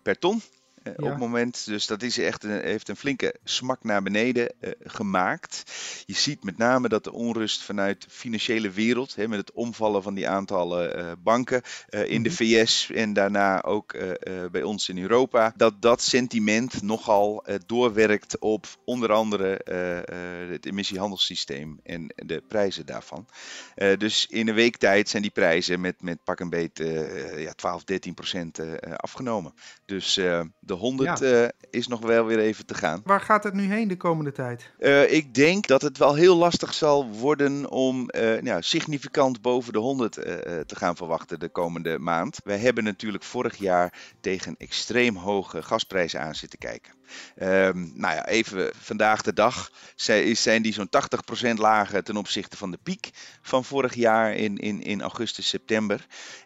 per ton. Eh, op het moment. Dus dat is echt een, heeft een flinke smak naar beneden eh, gemaakt. Je ziet met name dat de onrust vanuit de financiële wereld, hè, met het omvallen van die aantallen eh, banken in de mhm. VS en daarna ook bij ons in Europa, dat dat sentiment nogal doorwerkt op onder andere het emissiehandelssysteem en de prijzen daarvan. dus in een week tijd zijn die prijzen met, met pak een beet ja, 12, 13 procent afgenomen. Dus dat 100 eh, is nog wel weer even te gaan. Waar gaat het nu heen de komende tijd? Eh, ik denk dat het wel heel lastig zal worden om eh, nou, significant boven de 100 te gaan verwachten de komende maand. Wij hebben natuurlijk vorig jaar tegen extreem hoge gasprijzen aan zitten kijken. Ehm, nou ja, even vandaag de dag zijn, die zo'n 80% lager ten opzichte van de piek van vorig jaar in, in, in augustus, september.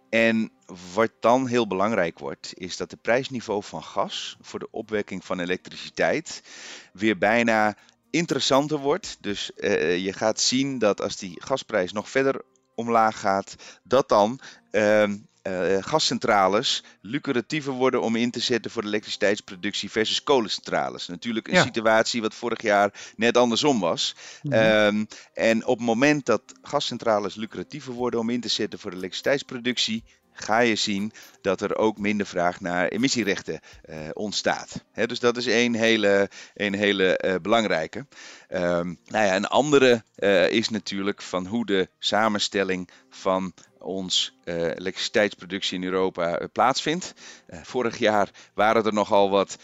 En wat dan heel belangrijk wordt, is dat het prijsniveau van gas voor de opwekking van elektriciteit weer bijna interessanter wordt. Dus eh, je gaat zien dat als die gasprijs nog verder omlaag gaat, dat dan ehm, eh, gascentrales lucratiever worden om in te zetten voor de elektriciteitsproductie versus kolencentrales. Natuurlijk een Ja. situatie wat vorig jaar net andersom was. Mhm. Ehm, en op het moment dat gascentrales lucratiever worden om in te zetten voor de elektriciteitsproductie, ga je zien dat er ook minder vraag naar emissierechten eh, ontstaat. Dus dat is één hele, een hele eh, belangrijke. Ehm, nou ja, een andere eh, is natuurlijk van hoe de samenstelling van ons eh, elektriciteitsproductie in Europa eh, plaatsvindt. Eh, vorig jaar waren er nogal wat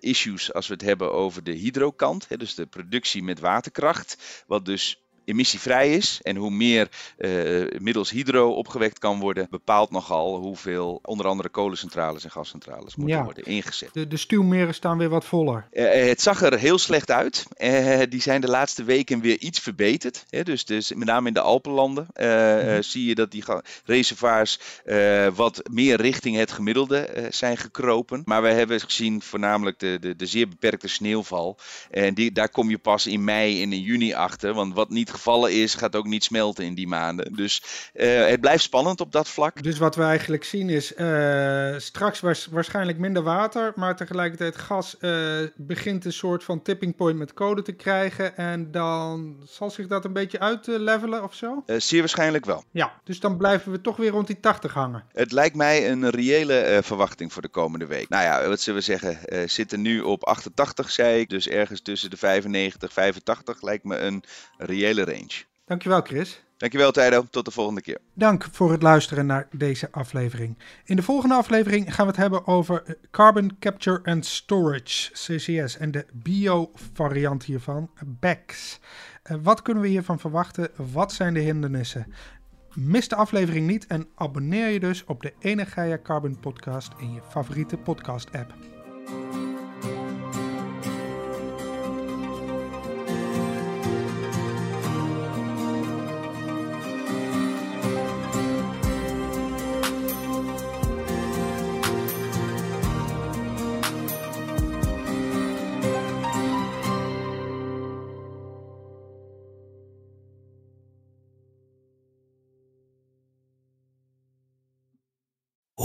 issues als we het hebben over de hydrokant, hè, dus de productie met waterkracht, wat dus emissievrij is. En hoe meer eh, middels hydro opgewekt kan worden, bepaalt nogal hoeveel onder andere kolencentrales en gascentrales moeten Ja. worden ingezet. De, de stuwmeren staan weer wat voller. Eh, het zag er heel slecht uit. Eh, die zijn de laatste weken weer iets verbeterd. Hè? Dus, dus met name in de Alpenlanden eh, eh, zie je dat die reservoirs eh, wat meer richting het gemiddelde eh, zijn gekropen. Maar we hebben gezien voornamelijk de, de, de zeer beperkte sneeuwval. En die, daar kom je pas in mei en in juni achter. Want wat niet gevallen is, gaat ook niet smelten in die maanden. Dus eh, het blijft spannend op dat vlak. Dus wat we eigenlijk zien is eh, straks waars- waarschijnlijk minder water, maar tegelijkertijd gas eh, begint een soort van tipping point met kolen te krijgen. En dan zal zich dat een beetje uitlevelen of zo? Zeer waarschijnlijk wel. Ja, dus dan blijven we toch weer rond die 80 hangen. Het lijkt mij een reële verwachting voor de komende week. Nou ja, wat zullen we zeggen? zitten nu op 88, zei ik. Dus ergens tussen de 95 85 lijkt me een reële range. Dankjewel Chris. Dankjewel Tijdo, tot de volgende keer. Dank voor het luisteren naar deze aflevering. In de volgende aflevering gaan we het hebben over eh, Carbon Capture and Storage, CCS, en de bio-variant hiervan, BECS. Eh, wat kunnen we hiervan verwachten? Wat zijn de hindernissen? Mis de aflevering niet en abonneer je dus op de Energia Carbon podcast in je favoriete podcast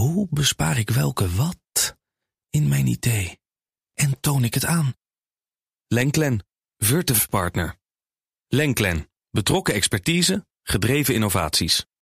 Hoe bespaar ik welke wat in mijn idee? En toon ik het aan? Lenklen, Virtuf Partner. Lenklen, betrokken expertise, gedreven innovaties.